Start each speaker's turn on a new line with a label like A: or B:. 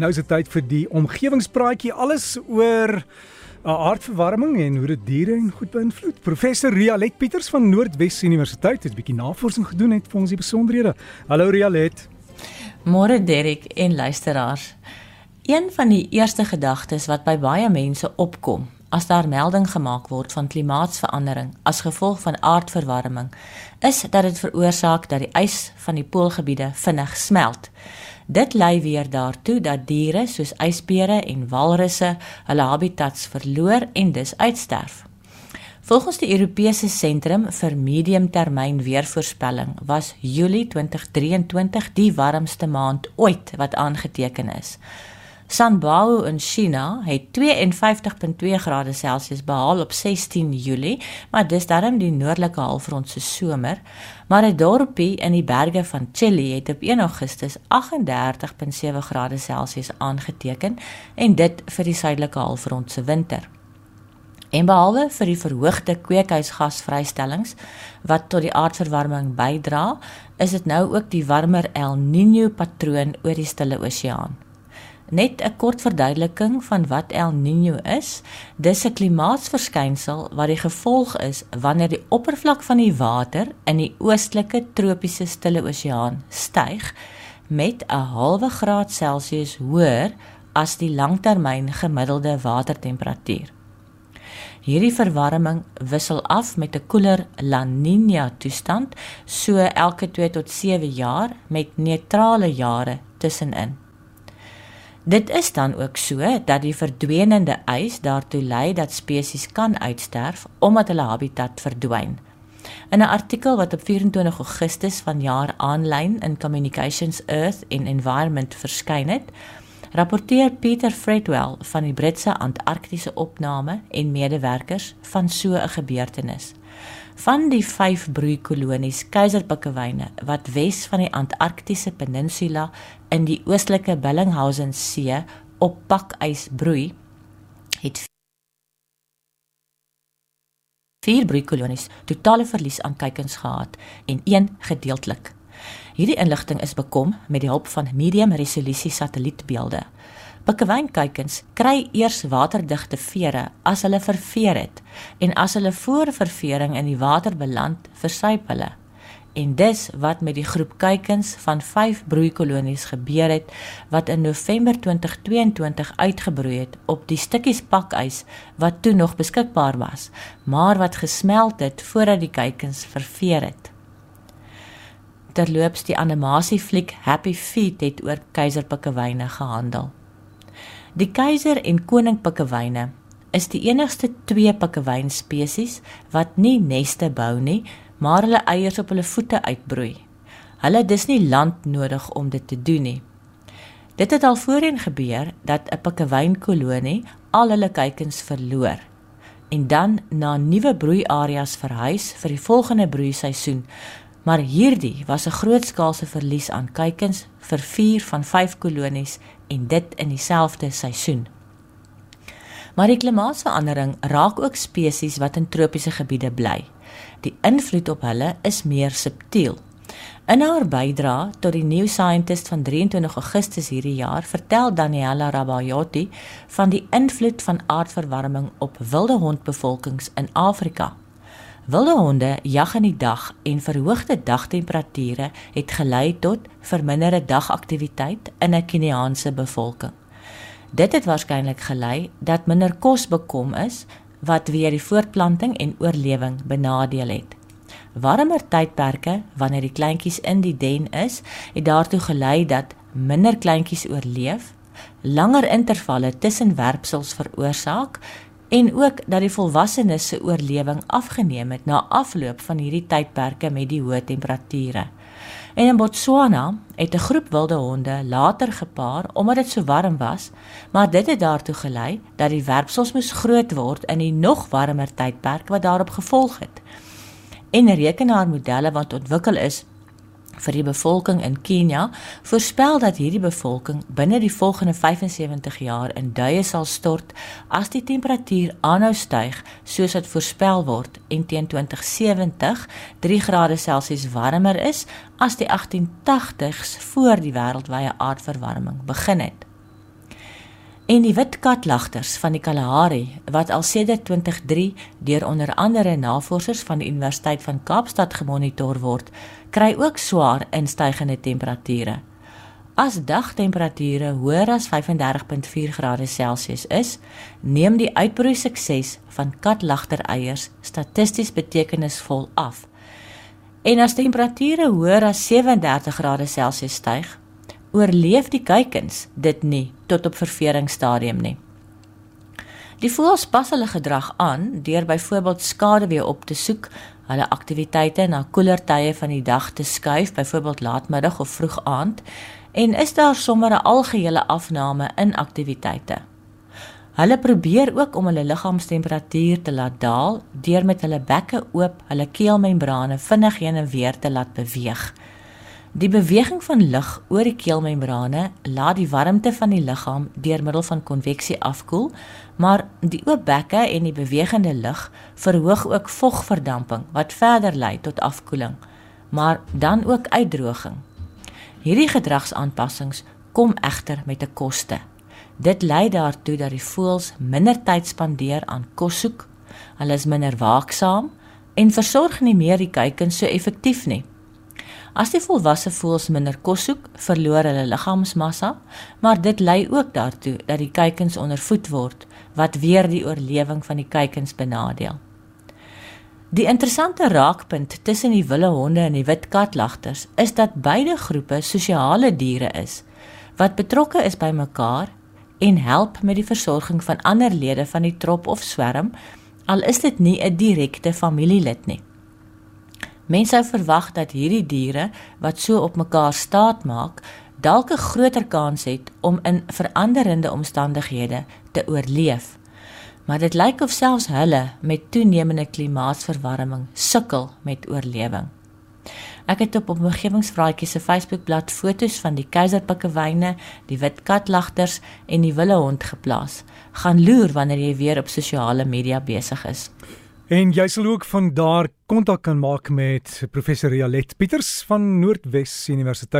A: Nou is dit tyd vir die omgewingspraatjie alles oor uh, aardverwarming en hoe dit diere en goed beïnvloed. Professor Rialet Pieters van Noordwes Universiteit het 'n bietjie navorsing gedoen het vir ons die besonderhede. Hallo Rialet.
B: Môre Derek en luisteraars. Een van die eerste gedagtes wat by baie mense opkom as daar melding gemaak word van klimaatsverandering as gevolg van aardverwarming, is dat dit veroorsaak dat die ys van die poolgebiede vinnig smelt. Dit lei weer daartoe dat diere soos ysbere en walrusse hulle habitats verloor en dus uitsterf. Volgens die Europese Sentrum vir Mediumtermyn Weervoorspelling was Julie 2023 die warmste maand ooit wat aangeteken is. Sanbao in China het 52.2 grade Celsius behaal op 16 Julie, maar dis darm die noordelike halfrond se somer. Maar 'n dorpie in die berge van Chili het op 1 Augustus 38.7 grade Celsius aangeteken en dit vir die suidelike halfrond se winter. En behalwe vir die verhoogde kweekhuisgasvrystellings wat tot die aardverwarming bydra, is dit nou ook die warmer El Niño patroon oor die Stille Oseaan. Net 'n kort verduideliking van wat El Niño is. Dis 'n klimaatsverskynsel wat die gevolg is wanneer die oppervlak van die water in die oostelike tropiese Stille Oseaan styg met 'n halwe graad Celsius hoër as die langtermyn gemiddelde watertemperatuur. Hierdie verwarming wissel af met 'n koeler La Niña toestand so elke 2 tot 7 jaar met neutrale jare tussenin. Dit is dan ook so dat die verdwynende ys daartoe lei dat spesies kan uitsterf omdat hulle habitat verdwyn. In 'n artikel wat op 24 Augustus vanjaar aanlyn in Communications Earth and Environment verskyn het, rapporteer Peter Fredwell van die Britse Antarktiese Opname en medewerkers van so 'n gebeurtenis. Van die 5 broeikolonies keiserpikkewyne wat wes van die Antarktiese peninsula in die oostelike Bellinghausen See op pakys broei, het vier broeikolonies totale verlies aan kuikens gehad en een gedeeltelik. Hierdie inligting is bekom met die hulp van medium resolusie satellietbeelde. Pikkewynkuikens kry eers waterdigte vere as hulle verveer het en as hulle voor ververing in die water beland, versuip hulle. En dis wat met die groep kuikens van 5 broeikolonies gebeur het wat in November 2022 uitgebroei het op die stukkies pakys wat toe nog beskikbaar was, maar wat gesmelt het voordat die kuikens verveer het. Terloops die animasiefliek Happy Feet het oor keiserpikkewyne gehandel. Die keiser en koning pikkewyne is die enigste twee pikkewyn spesies wat nie neste bou nie, maar hulle eiers op hulle voete uitbroei. Hulle dis nie land nodig om dit te doen nie. Dit het al voorheen gebeur dat 'n pikkewynkolonie al hulle kuikens verloor en dan na nuwe broeiareas verhuis vir die volgende broeiseisoen. Maar hierdie was 'n grootskaalse verlies aan kuikens vir 4 van 5 kolonies en dit in dieselfde seisoen. Maar die klimaatsverandering raak ook spesies wat in tropiese gebiede bly. Die invloed op hulle is meer subtiel. In haar bydra tot die New Scientist van 23 Augustus hierdie jaar, vertel Daniela Rabayotti van die invloed van aardverwarming op wilde hondbevolkings in Afrika. Wilde honde jag in die dag en verhoogde dagtemperature het gelei tot verminderde dagaktiwiteit in 'n Keniaanse bevolking. Dit het waarskynlik gelei dat minder kos bekom is wat weer die voortplanting en oorlewing benadeel het. Warmer tydperke wanneer die kleintjies in die den is, het daartoe gelei dat minder kleintjies oorleef, langer intervalle tussen werpsels veroorsaak en ook dat die volwassenes se oorlewing afgeneem het na afloop van hierdie tydperke met die hoë temperature. En in Botswana het 'n groep wilde honde later gepaar omdat dit so warm was, maar dit het daartoe gelei dat die werpsels moes groot word in die nog warmer tydperk wat daarop gevolg het. En rekenaarmodelle wat ontwikkel is vir die bevolking in Kenia voorspel dat hierdie bevolking binne die volgende 75 jaar in duie sal stort as die temperatuur aanhou styg soos wat voorspel word en teen 2070 3 grade Celsius warmer is as die 1880s voor die wêreldwye aardverwarming begin het. En die wit katlagters van die Kalahari wat al sedert 2003 deur onder andere navorsers van die Universiteit van Kaapstad gemonitor word, kry ook swaar instygende temperature. As dagtemperature hoër as 35.4 grade Celsius is, neem die uitbroei sukses van katlagtereiers statisties betekenisvol af. En as temperature hoër as 37 grade Celsius styg, oorleef die kuikens dit nie tot op ververingsstadium nie. Die voëls pas hulle gedrag aan deur byvoorbeeld skaduwee op te soek, hulle aktiwiteite na koeler tye van die dag te skuif, byvoorbeeld laatmiddag of vroeg aand, en is daar sommer 'n algehele afname in aktiwiteite. Hulle probeer ook om hulle liggaamstemperatuur te laat daal deur met hulle bekke oop hulle keelmembrane vinnig heen en weer te laat beweeg. Die beweging van lug oor die keelmembrane laat die warmte van die liggaam deur middel van konveksie afkoel, maar die oop bekke en die bewegende lug verhoog ook vogverdamping wat verder lei tot afkoeling, maar dan ook uitdroging. Hierdie gedragsaanpassings kom egter met 'n koste. Dit lei daartoe dat die voëls minder tyd spandeer aan kos soek, hulle is minder waaksaam en versorg nie meer die kuikens so effektief nie. As die volwasse voëls minder kos soek, verloor hulle liggaamsmassa, maar dit lei ook daartoe dat die kuikens ondervoed word, wat weer die oorlewing van die kuikens benadeel. Die interessante raakpunt tussen die wilde honde en die wit katlagters is dat beide groepe sosiale diere is wat betrokke is by mekaar en help met die versorging van ander lede van die trop of swerm, al is dit nie 'n direkte familielid nie. Mense sou verwag dat hierdie diere wat so op mekaar staat maak, dalk 'n groter kans het om in veranderende omstandighede te oorleef. Maar dit lyk of selfs hulle met toenemende klimaatsverwarming sukkel met oorlewing. Ek het op omgewingsvraatjie se Facebookblad foto's van die keiserpikkewyne, die wit katlagters en die wille hond geplaas. Gaan loer wanneer jy weer op sosiale media besig is.
A: En jy sal ook van daar kontak kan maak met professor Rialet Pieters van Noordwes Universiteit